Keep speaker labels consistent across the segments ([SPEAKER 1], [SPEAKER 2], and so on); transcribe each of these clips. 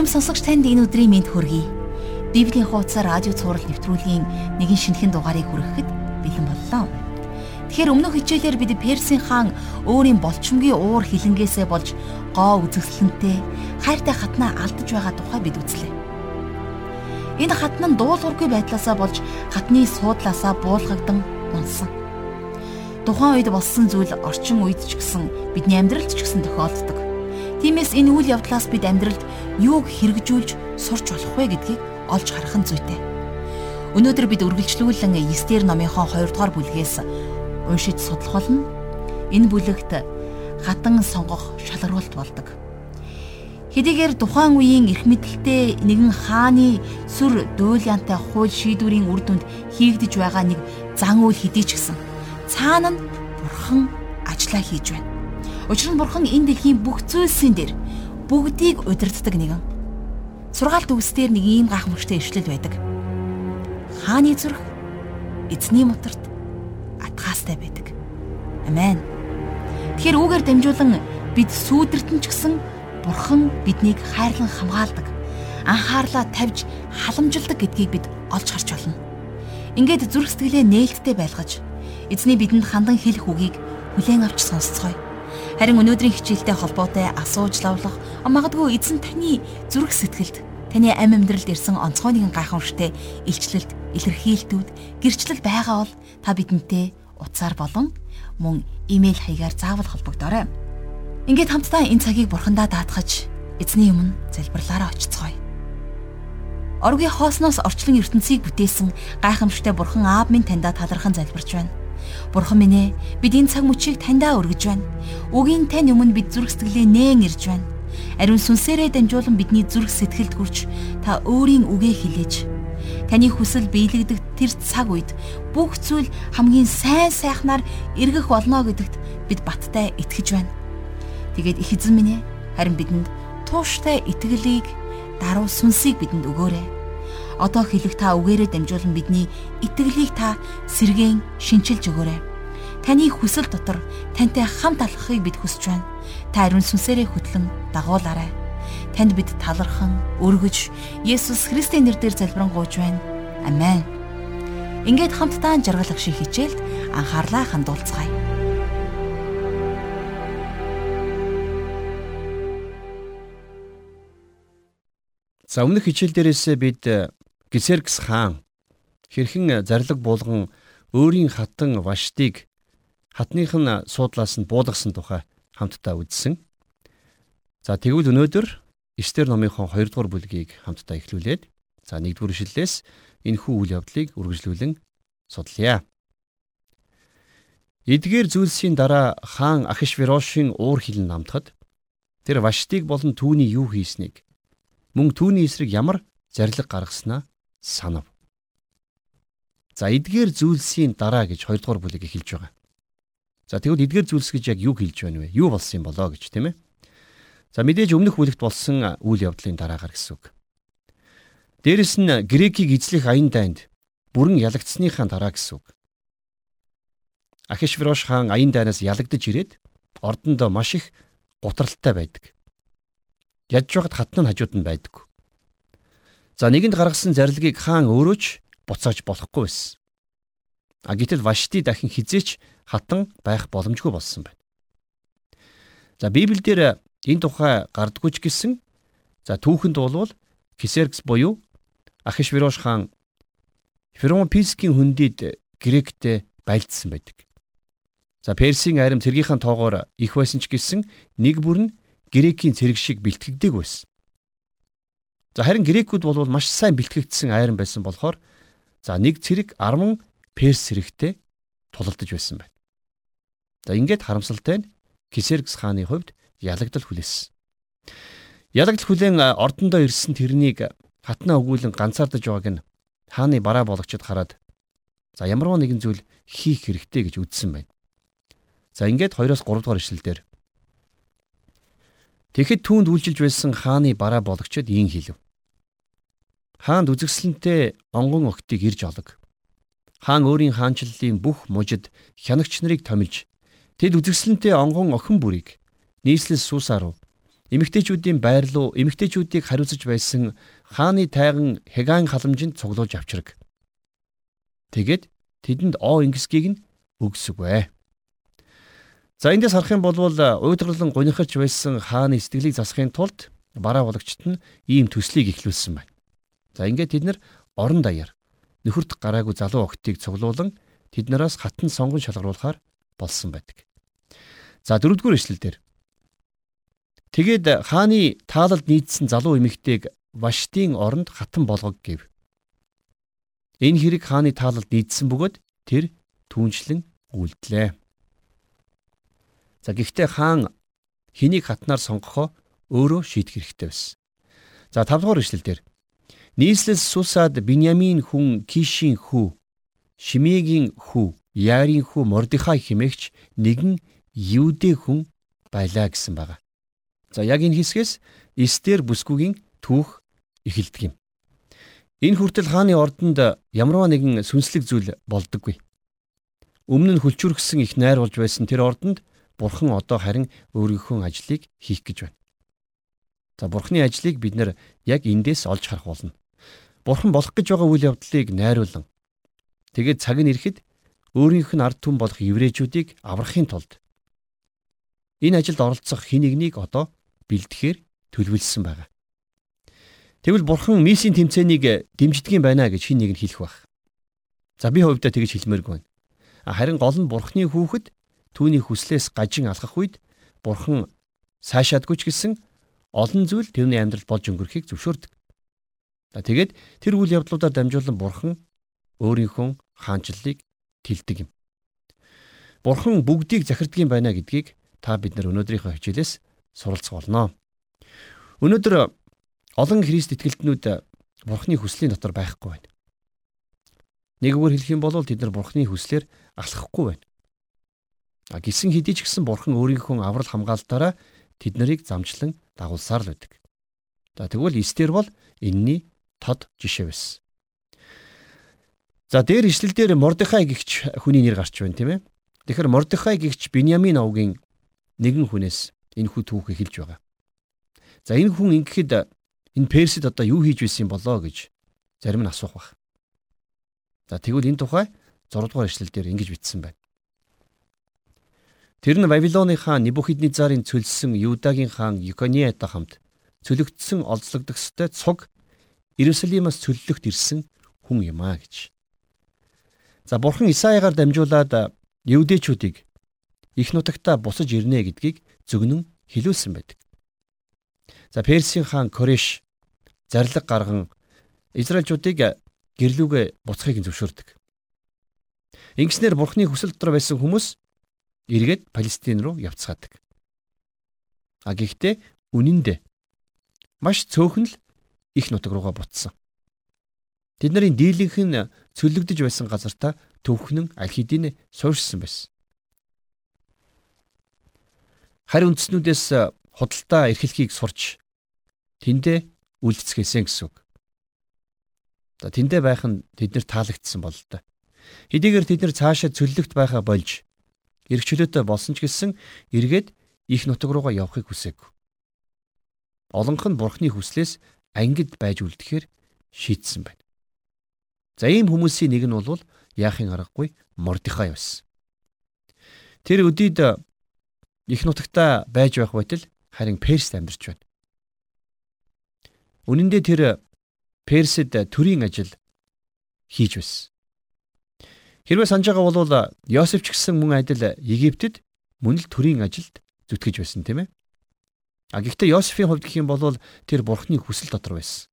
[SPEAKER 1] Ирхэм сонсогч танд энэ өдрийн мэнд хүргэе. Библийн хуудасаар радио цаураар нэвтрүүлгийн нэгэн шинэхэн дугаарыг хүргэхэд бэлэн боллоо. Тэгэхээр өмнөх хичээлээр бид Персийн хаан өөрийн болчмгийн уур хилэнгээсээ болж гоо үзэсгэлэнтэй хайртай хатнаа алдаж байгаа тухай бид үзлээ. Энэ хатан нь дуулуургүй байдлаасаа болж хатны суудлаасаа буулгагдан унсан. Тухайн үед болсон зүйл орчин үед ч гэсэн бидний амьдралд ч гэсэн тохиолддог. Тиймээс энэ үйл явдлаас бид амьдралд юуг хэрэгжүүлж сурч болох вэ гэдгийг олж харах нь зүйтэй. Өнөөдөр бид үргэлжлүүлэн Эстер номынхоо 2 дугаар бүлгээс уншиж судлах болно. Энэ бүлэгт хатан сонгох шалгаруулт болдог. Хэдийгээр тухайн үеийн эрх мэдэлтэй нэгэн хааны сүр дуйлянтай хууль шийдвэрийн үр дүнд хийгдэж байгаа нэг зан үйл хэдий ч гэсэн цаана нь бурхан ажиллаа хийж байна. Учир нь бурхан энэ дэлхийн бүх зүйлсийн дээр бүгдийг удирддаг нэгэн. Сургаалт үгсдэр нэг ийм гайхамшигтай ишлэл байдаг. Хааны зүрх эзний моторт атгаастай байдаг. Амен. Тэгэхээр үүгээр дамжуулан бид сүүдэртэн ч гэсэн бурхан биднийг хайрлан хамгаалдаг. Анхаарлаа тавьж халамжилдаг гэдгийг бид олж харж байна. Ингээд зүрх сэтгэлээ нээлттэй байлгаж эзний бидэнд хандан хэлэх үгийг хүлээн авч сонсцгоё. Харин өнөөдрийн хичээлтэй холбоотой асууж лавлах магадгүй эзэн таны зүрх сэтгэлд таны амь амьдралд ирсэн онцгой нэгэн гайхамшигтай илчлэлт, илэрхийлтүүд, гэрчлэл байгаа бол та бидэнтэй утсаар болон мөн имэйл хаягаар заавал холбогдорой. Ингээд хамтдаа энэ цагийг бурхандаа даатгаж эзний өмнө залбирлаараа очицгоё. Оргийн хоосноос орчлон ертөнцийг бүтээсэн гайхамшигтай бурхан аав минь таньда талархан залбирч байна. Бурхан минь ээ, бид энэ цаг мөчийг таньдаа өргөж байна. Үгийн тань өмнө бид зүрх сэтгэлээ нээн ирж байна. Ариун сүнсээрээ дамжуулан бидний зүрх сэтгэлд хүрч та өөрийн үгээ хэлээж таны хүсэл биелэгдэх тэр цаг үед бүх зүйл хамгийн сайн сайхнаар эргэх болно гэдэгт бид баттай итгэж байна. Тэгээд их эзэн минь ээ, харин бидэнд тууштай итгэлийг даруй сүнсийг бидэнд өгөөрэй одоо хэлэх та үгээрээ дамжуулан бидний итгэлийг та сэргээн шинчилж өгөөрэй. Таны хүсэл дотор тантай хамт алхахыг бид хүсэж байна. Та ариун сүнсээрээ хөтлөн дагуулаарай. Танд бид талархан өргөж Есүс Христийн нэрээр залбирanгуйж байна. Амен. Ингээд хамтдаа жаргалах шиг хичээлд анхаарлаа хандуулцгаая.
[SPEAKER 2] За өмнөх хичээл дээрээс бид Гисеркс хаан хэрхэн зарлаг буулган өөрийн хатан Ваштыг хатных нь суудлаас нь буулгасан тухай хамтдаа үзсэн. За тэгвэл өнөөдөр Эстер номынхон 2 дугаар бүлгийг хамтдаа эхлүүлээд за 1 дугаар ишлэлээс энэхүү үйл явдлыг үргэлжлүүлэн судлая. Эдгээр зүйлсийн дараа хаан Ахишверошийн уур хилэн намтахад тэр Ваштыг болон түүний юу хийснийг мөн түүний эсрэг ямар зарлиг гаргаснаа санав. За эдгээр зүйлсийн дараа гэж 2 дугаар бүлэг эхэлж байгаа. За тэгвэл эдгээр зүйлс гэж яг юу хэлж байна вэ? Юу болсон юм болоо гэж тийм ээ. За мэдээж өмнөх бүлэгт болсон үйл явдлын дараагаар гэсэн үг. Дээрэс нь грекийг эзлэх аян дайнд бүрэн ялагдсныхаа дараа гэсэн үг. Ахишврош хаан аян дайнаас ялагдж ирээд ордондоо маш их гутралтай байдаг. Ядж байхад хатны хажууд нь байдаг. За нэгэнд гаргасан зарилгийг хаан өөрөө ч буцааж болохгүй байсан. А гэтэл Вашти дахин хизээч хатан байх боломжгүй болсон байна. За Библиэлд энэ тухай гардггүй ч гэсэн за түүхэнд болвол Кисеркс буюу Ахишвирош хаан Феромпискийн хөндөд Гректэй байлдсан байдаг. За Персийн айрам цэргийнхаа тоогоор их байсан ч гэсэн нэг бүр нь Грекийн цэрэг шиг бэлтгэгдэг байсан. За харин грекүүд бол маш сайн бэлтгэгдсэн айран байсан болохоор за нэг цэрэг 10 перс цэрэгтэй тулалдаж байсан байна. За ингээд харамсалтай нь Кисеркс хааны хувьд ялагдал хүлээсэн. Ялагдал хүлээн ордондоо ирсэн тэрнийг хатнаа өгүүлэн ганцаардаж байгааг нь хааны бараа болгочд хараад за ямар нэгэн зүйл хийх хэрэгтэй гэж үзсэн байна. За ингээд 2-оос 3 дугаар ишлэлдэр Тэгэхэд түүнд үйлжилж байсан хааны бараа бологчод ийн хэлв. Хаанд үзэгсэлэнтэй онгон огтыг ирж олог. Хаан өөрийн хаанчлалын бүх мужид хянагч нарыг томилж тэд үзэгсэлэнтэй онгон охин бүрийг нийслэл суусаар эмэгтэйчүүдийн байрлуу эмэгтэйчүүдийг хариуцж байсан хааны тайган Хегаан халамжинд цуглуулж авчраг. Тэгэд тэдэнд оо ингэсгийг нь өгсөгвэ. За эндээс харах юм бол уйдгарлан гунихарч байсан хааны сэтгэлийг засахын тулд бараа болагчт нь ийм төслийг эхлүүлсэн байна. За ингээд тэд нар орон даяар нөхөрт гараагүй залуу охтыг цуглуулan тэднээс хатан сонгон шалгаруулахаар болсон байдаг. За дөрөвдүгээр эшлэл дээр Тэгээд хааны таалалд нийцсэн залуу эмэгтэйг Ваштын оронд хатан болгог гэв. Энэ хэрэг хааны таалалд нийцсэн бөгөөд тэр түүнчлэн үлдлээ. За гэхдээ хаан хэнийг хатнаар сонгохоо өөрөө шийдэх хэрэгтэй байсан. За 5 дугаар ишлэл дээр нийслэл Сусад Биньямин хүн Кишийн хүү, Шимегийн хүү, Яарын хүү Мордихай хэмээгч нэгэн Юудэ хүн байлаа гэсэн байна. За яг энэ хэсгээс Эстер бүсгүйгийн түүх эхэлдэг юм. Энэ хүртэл хааны ордонд ямарваа нэгэн сүнслэг зүйл болдоггүй. Өмнө нь хүлчүрхсэн их найр болж байсан тэр ордонд бурхан одоо харин өөрийнхөө ажлыг хийх гэж байна. За бурханы ажлыг бид нэр яг эндээс олж харах болно. Бурхан болох гэж байгаа үйл явдлыг найруулан тэгээд цаг нь ирэхэд өөрийнх нь ард түмэн болох еврейчүүдийг аврахын тулд энэ ажилд оролцох хин нэгнийг одоо бэлдэхээр төлөвлөсөн байна. Тэгвэл бурхан мисийн тэмцээнийг дэмждэг юм байна гэж хин нэг нь хэлэх байх. За би хувьдаа тэгж хэлмээргүй байна. Харин гол нь бурханы хүүхэд түүний хүслээс гажин алхах үед бурхан сайшаадгүй ч гэсэн олон зүйл тэрний амьдралд болж өнгөрөхийг зөвшөөрдөг. Тэгээд тэр үйл явдлуудаар дамжуулан бурхан өөрийнхөө хаанчлалыг тэлдэг юм. Бурхан бүгдийг захирдаг юм байна гэдгийг та бид нар өнөөдрийнхөө хичээлээс суралцах болно. Өнөөдөр олон Христ итгэлтнүүд Бурхны хүслийн дотор байхгүй байна. Нэггээр хэлэх юм бол тэд нар Бурхны хүслээр алхахгүй байна. Гисэн хэдий ч гэсэн Бурхан өөрийнхөө аврал хамгаалтаараа тэд нарыг замчлан дагуулсаар л байдаг. За тэгвэл Эстер бол энэний тод жишээ байсан. За дээр ишлэлдэр Мордехай гихч хүний нэр гарч байна тийм ээ. Тэгэхээр Мордехай гихч Биньямин овгийн нэгэн хүнээс энэ хүү түүх эхэлж байгаа. За энэ хүн ингэхэд энэ Персид одоо юу хийж байсан болоо гэж зарим нь асуух баг. За тэгвэл энэ тухай 6 дугаар эшлэл дээр ингэж бичсэн байна. Тэр нь Вавилоны хаан Небухиднецарын цөлсөн Юдагийн хаан Екониатай хамт цөлөгдсөн олзлогдохстой цуг Иерусалимаас цөллөгт ирсэн хүн юм а гэж. За бурхан Исаягаар дамжуулаад Евдэчүүдийг их нутагта бусаж ирнэ гэдгийг зөгнөн хэлүүлсэн байдаг. За Персийн хаан Кореш зарлиг гарган Израильчуудыг гэрлүүгээ буцахыг зөвшөөрдөг. Ингэснээр Бурхны хүсэл дотор байсан хүмүүс эргээд Палестин руу явцгаадаг. А гэхдээ үнэн дээр маш цөөхөн л их нутаг руугаа буцсан. Тэд нарын дийлэнх нь цөлөгдөж байсан газартаа төвхнөн аль хэдийн суурьшсан байсан. харь үндснүүдээс худалдаа эрхлэхийг сурч тэндээ үлдцгээсэн гэсэн үг. За тэндээ байх нь тэднэр таалагдсан бол та. Хэдийгээр тэд нар цаашаа цөллөгт байхаа болж эргчлөөтэй болсон ч гэсэн эргээд их нутаг руугаа явахыг хүсээгүй. Олонх нь бурхны хүслээс ангид байж үлдэхээр шийдсэн байна. За ийм хүмүүсийн нэг нь бол яахын аргагүй Мордихай байсан. Тэр өдийд их нутагта байж байх байтал харин Перст амьдарч байна. Үнэн дээр тэр Персэд төрийн ажил хийж байсан. Хэрвээ санаж байгаа бол Йосеф ч гэсэн мөн адил Египтэд мөн л төрийн ажилд зүтгэж байсан тийм ээ. А гэхдээ Йосефийн хувьд гэх юм бол тэр бурхны хүсэл дотор байсан.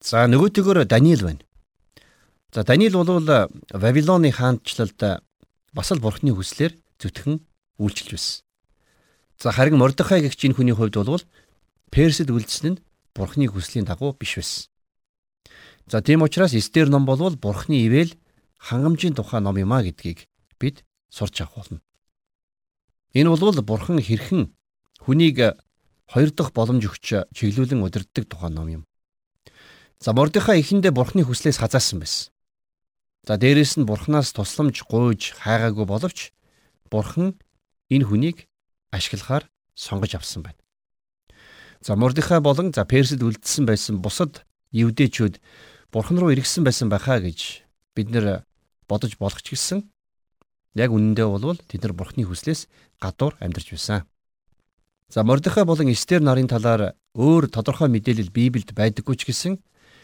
[SPEAKER 2] За нөгөөтэйгөр Даниил байна. За Даниил бол Вавилоны хаанчлалд бас л бурхны хүслээр зүтгэн үйлчилж байсан. За харин Мордехай гэгч энэ хүний хувьд бол Персид үлдсэн нь Бурхны хүслийн дагуу биш байсан. За тийм учраас Эстер ном бол Бурхны ивэл хангамжийн тухай ном юм а гэдгийг бид сурч авах болно. Энэ бол Бурхан хэрхэн хүнийг хоёр дахь боломж өгч чиглүүлэн удирддаг тухай ном юм. За Мордехай эхэндээ Бурхны хүслээс хазаасан байсан. За дээрэс нь Бурханаас тусламж гуйж хайгаагүй боловч Бурхан энэ хүнийг ашиглахаар сонгож авсан байна. За Мордехай болон за Персид үлдсэн байсан бусад евдээчүүд бурхан руу эргэсэн байсан байхаа гэж бид нэр бодож болох ч гэсэн яг үнэндээ бол тэд нар бурхны хүслээс гадуур амьдарч байсан. За Мордехай болон Эстер нарын талаар өөр тодорхой мэдээлэл Библиэд байдаггүй ч гэсэн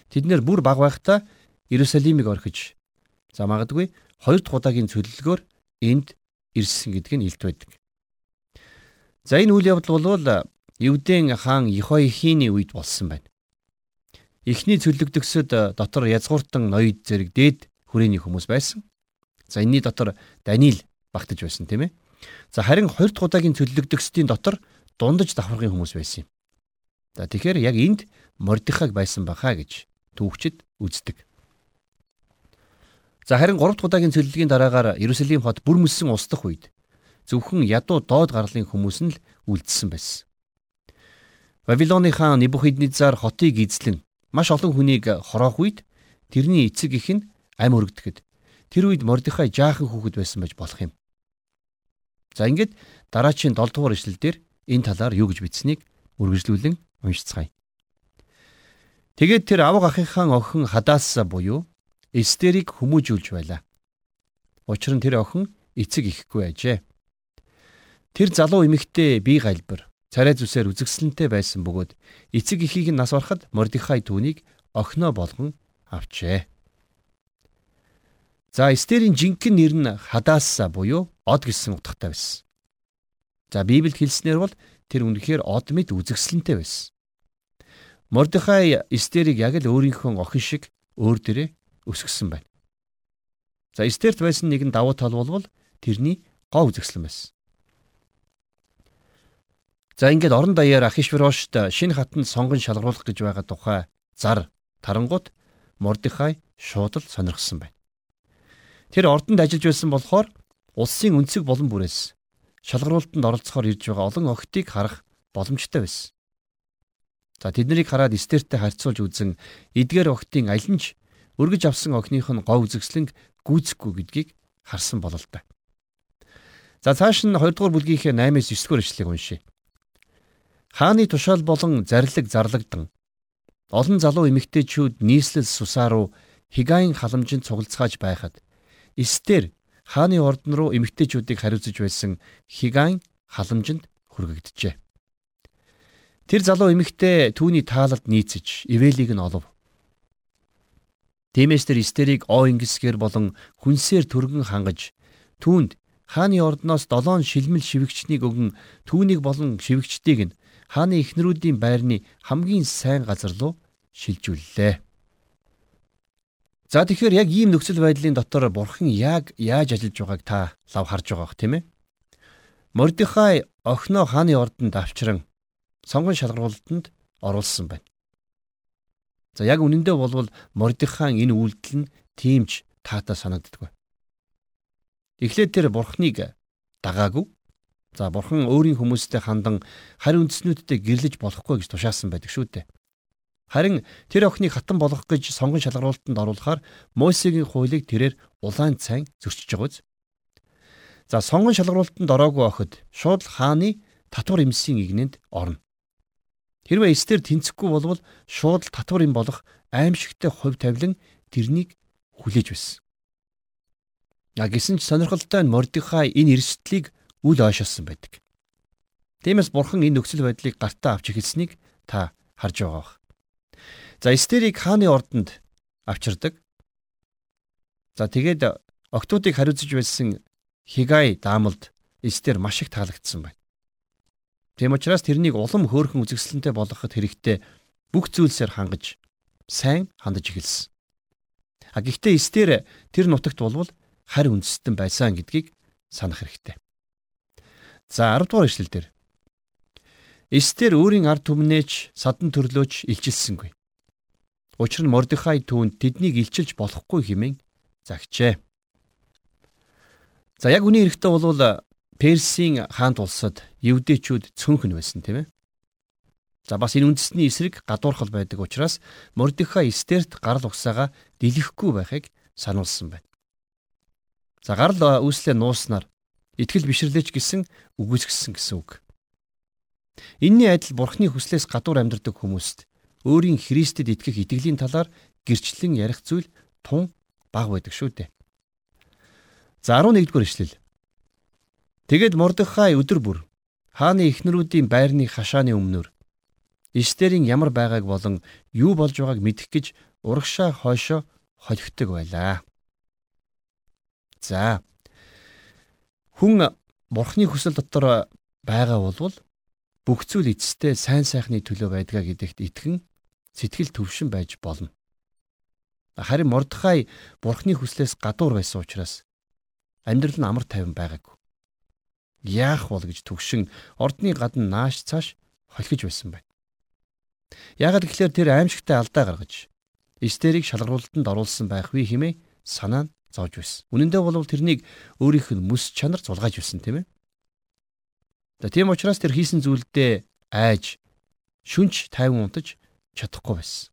[SPEAKER 2] тэд нэр бүр баг байхдаа Иерусалимыг орхиж за магадгүй хоёр дахь удаагийн цөллөгөөр энд ирсэн гэдг нь илт байдаг. За энэ үйл явдал бол Евдэн хаан Ихойхины үед болсон байна. Эхний цөллөгдөгсөд дотор язгууртан ноёд зэрэг дээд хүрээний хүмүүс байсан. За энэний дотор Даниил багтаж байсан тийм ээ. За харин хоёр дахь удаагийн цөллөгдөгсдийн дотор дундаж давхаргын хүмүүс байсан юм. За тэгэхээр яг энд Мордехаг байсан баха гэж түүхчид үздэг. За харин 3 дахь удаагийн цөллөгийн дараагаар Иерусалим хот бүр мөссөн устдах үед зөвхөн ядуу доод гарлын хүмүүс нь л үлдсэн байсан. Вавилоны хаан Небухиднецар хотыг эзлэн маш олон хүнийг хороох үед тэрний эцэг их нь ам өргөдөхөд тэр үед Мордехай жаахан хүүхэд байсан байж болох юм. За ингээд дараачийн 7 дугаар ишлэл дээр энэ талаар юу гэж бичсэнийг үргэлжлүүлэн уншицгаая. Тэгээд тэр авга ахынхаа охин Хадаас буюу Эстерийг хүмүүжүүлж байлаа. Учир нь тэр охин эцэг ихгүй ажээ. Тэр залуу эмэгтэй бие галбир царай зүсээр үзэгсэлэнтэй байсан бөгөөд эцэг эхийг нь нас барахад Мордехай түүнийг охиноо болгон авчээ. За Эстерийн жинхэнэ нэр нь Хадаса буюу Од гэсэн утгатай байсан. За Библиэд хэлснээр бол тэр үнэхээр Од мэд үзэгсэлэнтэй байсан. Мордехай Эстерийг яг л өөрийнхөө охин шиг өөр дээрээ өсгсөн байна. За Эстерт байсан нэгэн давуу тал бол тэрний гоо үзэгсэлэн байсан. За ингээд орон даяар Ахишвирошт шинэ хатанд сонгон шалгаруулах гэж байгаа тухай зар тарангууд Мордехай шууд л сонирхсан байна. Тэр ордонд ажиллаж байсан болохоор улсын өнцөг болон бүрээс шалгаруултанд оролцохоор ирж байгаа олон охтыг харах боломжтой байсан. За тэднийг хараад Эстертэй харьцуулж үзэн эдгээр охтын аль нь ч өргөж авсан охиных нь гоо үзэгслэн гүйцэхгүй гэдгийг харсан болол та. За цааш нь 2 дугаар бүлгийнхээ 8-9 дугаар ишлэгийг уншъя. Хааны тушаал болон зарлиг зарлагдан олон залуу эмэгтэйчүүд нийслэл сусаа руу Хигаийн халамжинд цуглацгааж байхад Эстер хааны ордон руу эмэгтэйчүүдийг хариуцж байсан Хигаийн халамжинд хүргээгдэжээ. Тэр залуу эмэгтэй түүний таалалд нийцэж Ивэлийг нь олов. Тиймээс тэр Эстерийг оо ингэсгэр болон хүнсээр түргэн хангаж түүнд хааны ордноос долоон шилмэл шивгчнийг өгөн түүнийг болон шивгчдийг нь хааны эхнэрүүдийн байрны хамгийн сайн газар руу шилжүүллээ. За тэгэхээр яг ийм нөхцөл байдлын дотор бурхан яг яаж ажиллаж байгааг та лав харж байгаа бох тийм ээ. Мордехай охиноо хааны ордонд авчран сонгон шалгаруулалтанд оруулсан байна. За яг үнэндээ болвол Мордехайн энэ үйлдэл нь тиймч таатай санагддаг. Эхлээд тэр бурхныг дагаагүй За бурхан өөрийн хүмүүстэй хандан харь үндэснүүдтэй гэрлэж болохгүй гэж тушаасан байдаг шүү дээ. Харин тэр охиныг хатан болгох гэж сонгон шалгаруулалтанд оруулахаар Мосегийн хуулийг тэрээр улаан цайн зөрчиж байгаа үз. За сонгон шалгаруулалтанд ороогүй охид шууд хааны татвар эмсийн игнэнд орно. Хэрвээ эстер тэнцэхгүй болвол шууд татвар эм болох аимшигтай хувь тавилан тэрнийг хүлээж байсан. Яг гисэн ч сонирхолтой нь Мордехай энэ эрсдлийг үл ойшоолсон байдаг. Тиймээс бурхан энэ нөхцөл байдлыг гартаа авч эхэлсэнийг та харж байгаа бах. За Эстерийг хааны ордонд авчирдаг. За тэгээд октоодыг хариуцж байсан Хигай даамалд Эстер маш их таалагдсан байна. Тийм учраас тэрнийг улам хөөрхөн үзэсгэлэнтэй болгоход хэрэгтэй бүх зүйлсээр хангаж сайн хандаж эхэлсэн. А гэхдээ Эстер тэр нутагт болвол харь үндэстэн байсан гэдгийг санах хэрэгтэй. За 10 дугаар ишлэл дээр. Эстер өөрийн ард түмнээч садан төрлөөч илчилсэнгүй. Учир нь Мордехай түүнд тэднийг илчилж болохгүй хэмээн загчээ. За яг үний эрэхтэй бол Персийн хаант улсад евдээчүүд цөөнхөн байсан тийм ээ. За бас энэ үндэсний эсрэг гадуурхал байдаг учраас Мордехай Эстерт гарал угсаага дэлгэхгүй байхыг сануулсан байна. За гарал үүслээ нууснаар итгэл бишрлээч гэсэн үгүйсгэсэн гэсэн үг. Энийний адил Бурхны хүслээс гадуур амьдардаг хүмүүст өөрийн Христэд итгэх итгэлийн талаар гэрчлэн ярих зүйл тун баг байдаг шүү дээ. За 11-р эшлэл. Тэгэд Мордехай өдөр бүр хааны эхнэрүүдийн байрны хашааны өмнөр Эстерийн ямар байгааг болон юу болж байгааг мэдэх гэж урагшаа хойшоо холигддог байлаа. За. Хүн бурхны хүсэл дотор байгаа болвол бүх зүйл эцэстээ сайн сайхны төлөө байдгаа гэдэгт итгэн сэтгэл төвшин байж болно. Харин Мордхай бурхны хүслээс гадуур байсан учраас амьдрал нь амар тайван байгаагүй. Яах бол гэж төгшин ордны гадна нааш цааш холхиж байсан байна. Яагаад гэвэл тэр аимшигтай алдаа гаргаж Эстерийг шалгаруулалтанд оруулсан байх вэ хэмээн санаа нь зовж байсан. Үнэн дээр бол тэрнийг өөрийнх нь мэс чанар зулгааж байсан тийм ээ. За тийм учраас тэр хийсэн зүйлдээ айж шүнч тайван унтаж чадахгүй байсан.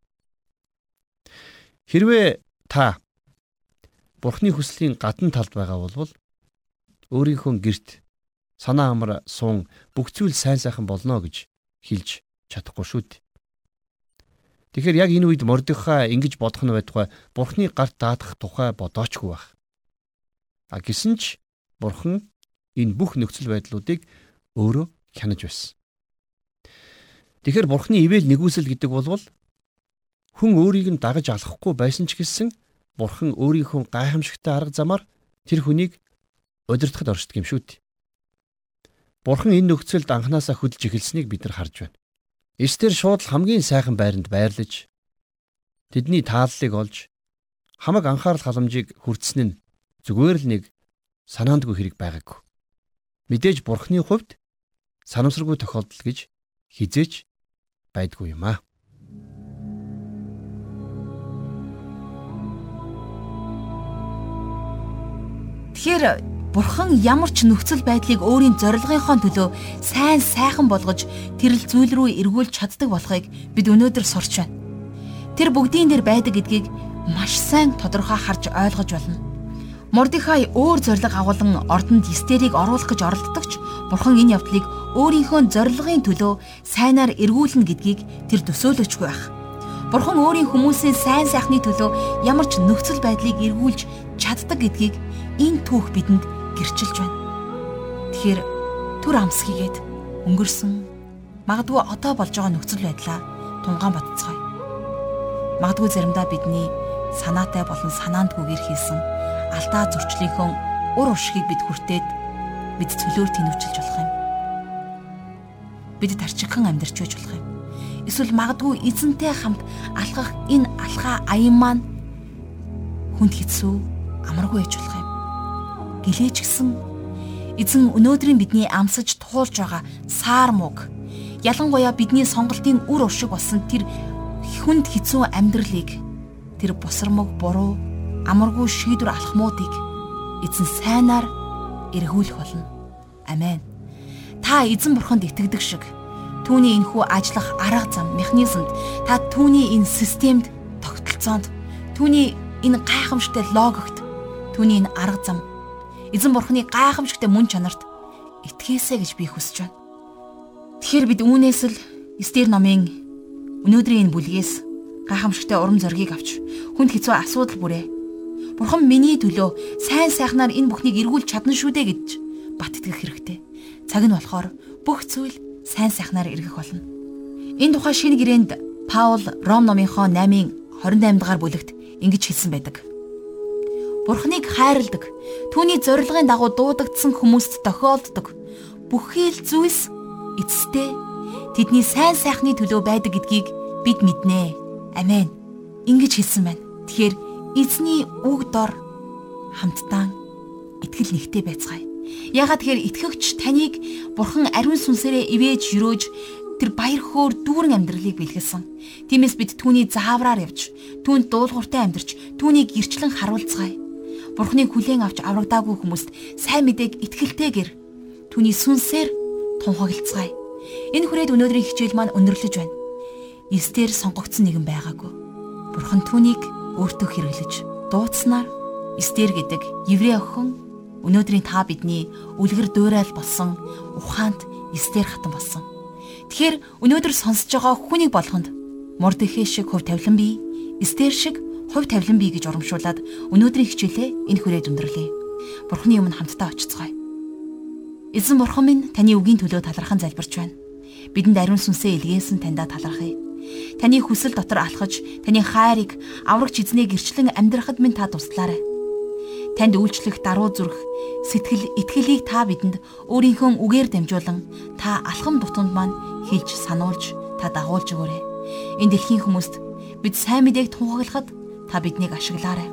[SPEAKER 2] Хэрвээ та Бурхны хүслийн гадна талд байгаа бол өөрийнхөө герт санаа амар суун бүх зүйл сайн сайхан болно гэж хэлж чадахгүй шүү дээ. Тэгэхээр яг энэ үед Мордехай ингэж бодох нь байтугай Бурхны гарт даадах тухай бодоочгүй байх. А гисэн ч Бурхан энэ бүх нөхцөл байдлуудыг өөрөө хянаж байсан. Тэгэхээр Бурхны ивэл нэгүсэл гэдэг бол хүн өөрийг нь дагаж алахгүй байсан ч гэсэн Бурхан өөрийнхөө гайхамшигтай арга замаар тэр хүнийг удирдахад оршдог юм шүү дээ. Бурхан энэ нөхцөлд анханасаа хөдөлж эхэлснийг бид нар харж байна. Эстер шууд хамгийн сайхан байранд байрлаж тэдний тааллыг олж хамаг анхаарал халамжийг хүртсэн нь зүгээр л нэг санаандгүй хэрэг байгаагүй. Мэдээж бурхны хувьд санамсаргүй тохиолдол гэж хизээч байдгүй юм аа.
[SPEAKER 1] Тэгэхээр Бурхан ямар ч нөхцөл байдлыг өөрийн зорилгынхоо төлөө сайн сайхан болгож тэрл зүйл рүү эргүүлж чаддаг болохыг бид өнөөдөр сурч байна. Тэр бүгдийн дээр байдаг гэдгийг маш сайн тодорхой харж ойлгож байна. Мордихай өөр зориг агуулan ордонд Эстерийг оруулах гэж оролддогч Бурхан энэ явдлыг өөрийнхөө зорилгын төлөө сайнаар эргүүлнэ гэдгийг тэр төсөөлөжгүй байх. Бурхан өөрийн хүмүүсийн сайн сайхны төлөө ямар ч нөхцөл байдлыг эргүүлж чаддаг гэдгийг энэ түүх бидэнд гэрчилж байна. Тэгэхээр түр амсхийгээд өнгөрсөн магадгүй одоо болж байгаа нөхцөл байдлаа тунгаан батцгаая. Магадгүй заримдаа бидний санаатай болон санаандгүйгээр хийсэн алдаа зөрчлийнхөө ур уршигыг бид хүртээд бид цөлөөр тэнүүчилж болох юм. Бид тарчигхан амьдарч байж болох юм. Эсвэл магадгүй эзэнтэй хамт алхах энэ алхаа аян маань хүнд хэцүү амаргүй байж болох юм гэлээч гисэн эзэн өнөөдрийн бидний амсаж туулж байгаа саар муг ялангуяа бидний сонголтын үр уршиг болсон тэр хүнд хэцүү амьдралыг тэр бусармаг буруу амаргүй шийдвэр алхмуудыг эзэн сайнаар эргүүлэх болно. Амен. Та эзэн бурханд итгэдэг шиг түүний энхүү ажиллах арга зам механизмд та түүний энэ системд тогтолцоонд түүний энэ гайхамшигтай логикт түүний энэ арга зам эзэн бурхны гайхамшигтай мөн чанарт итгээсэй гэж би хүсэж байна. Тэгэхээр бид үүнээс л Эстер номын өнөөдрийн энэ бүлгээс гайхамшигтай урам зоригийг авч хүнд хэцүү асуудал бүрээ Бурхан миний төлөө сайн сайхнаар энэ бүхнийг эргүүлж чадна шүү дээ гэж бат итгэх хэрэгтэй. Цаг нь болохоор бүх зүйл сайн сайхнаар эргэх болно. Энэ тухай шинэ гэрээнд Паул Ром номынхоо 8-ын 28 дугаар бүлэгт ингэж хэлсэн байдаг. Бурхныг хайрладаг, түүний зорилгын дагуу дуудагдсан хүмүүст тохиолддог бүхий л зүйлс эцэстээ тэдний сайн сайхны төлөө байдаг гэдгийг бид мэднэ. Амен. Ингэж хэлсэн байна. Тэгэхээр эзний үг дор хамтдаа итгэл нэгтэй байцгаая. Ягаад тэгэхээр итгэгч таныг бурхан ариун сүнсээрээ ивэж юрөөж тэр баяр хөөр дүүрэн амьдралыг бэлгэлсэн. Тиймээс бид түүний заавраар явж, түүнд дуулууртай амьдарч, түүнийг гэрчлэн харуулцгаая. Бурхныг хүлээн авч аврагдаагүй хүмүүст сайн мэдээг итгэлтэйгэр түүний сүнсээр тунхаглацгаая. Энэ хүрээд өнөөдрийн хичээл маань өндөрлөж байна. Эстер сонгогдсон нэгэн байгаагүй. Бурхан түүнийг өөртөө хэрэглэж дууцснаар Эстер гэдэг еврей охин өнөөдрийн та бидний үлгэр дуурайл болсон ухаант Эстер хатан болсон. Тэгэхээр өнөөдөр сонсож байгаа хүнийг болгонд Мордехи шиг хөв тавилан бий, Эстер шиг хувь тавилан бий гэж урамшуулад өнөөдрийн хичээлээ энэ хүрээд өндөрлөе. Бурхны өмнө хамтдаа очицгаая. Эзэн бурхан минь таны үгийн төлөө талархан залбирч байна. Бидэнд ариун сүнсээ илгээсэн таньда талархъя. Таны хүсэл дотор алхаж, таны хайрыг аврагч эзнээ гэрчлэн амьдрахад минь та туслаарай. Танд үйлчлэх даруй зүрх, сэтгэл, итгэлийг та бидэнд өөрийнхөө үгээр дамжуулан та алхам тутамд маань хэлж сануулж, та дагуулж өгөөрэй. Энэ дэлхийн хүмүүст бид сайн мэдээг тунхаглахад та биднийг ашиглаарай.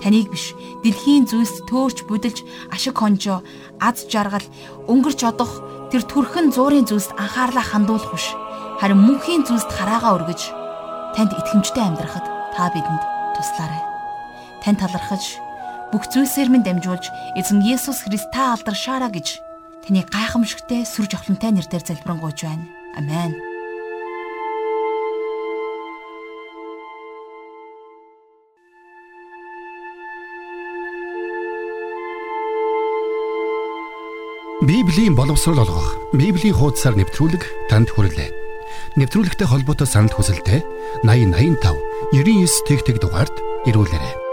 [SPEAKER 1] Таныг биш дэлхийн зүйлс төөрч бүдэлж ашиг хонжоо аз жаргал өнгөрч одох тэр төрхөн зуурын зүйлст анхаарлаа хандуулах биш харин мөнхийн зүйлст хараагаа өргөж танд итгэмжтэй амьдрахад та бидэнд туслаарай. Танд талархаж бүх зүйлсээр минь дамжуулж эзэн Есүс Христ та алдаршаараа гэж таны гайхамшигтээ сүр жавхлантай нэрээр залбирanгуйж байна. Амен.
[SPEAKER 3] Библийн боловсрол олгох. Библийн хуудасаар нэвтрүүлэг танд хүрэлээ. Нэвтрүүлэгтэй холбоотой санал хүсэлтээ 8085 99 тэгтэг дугаард ирүүлээрэй.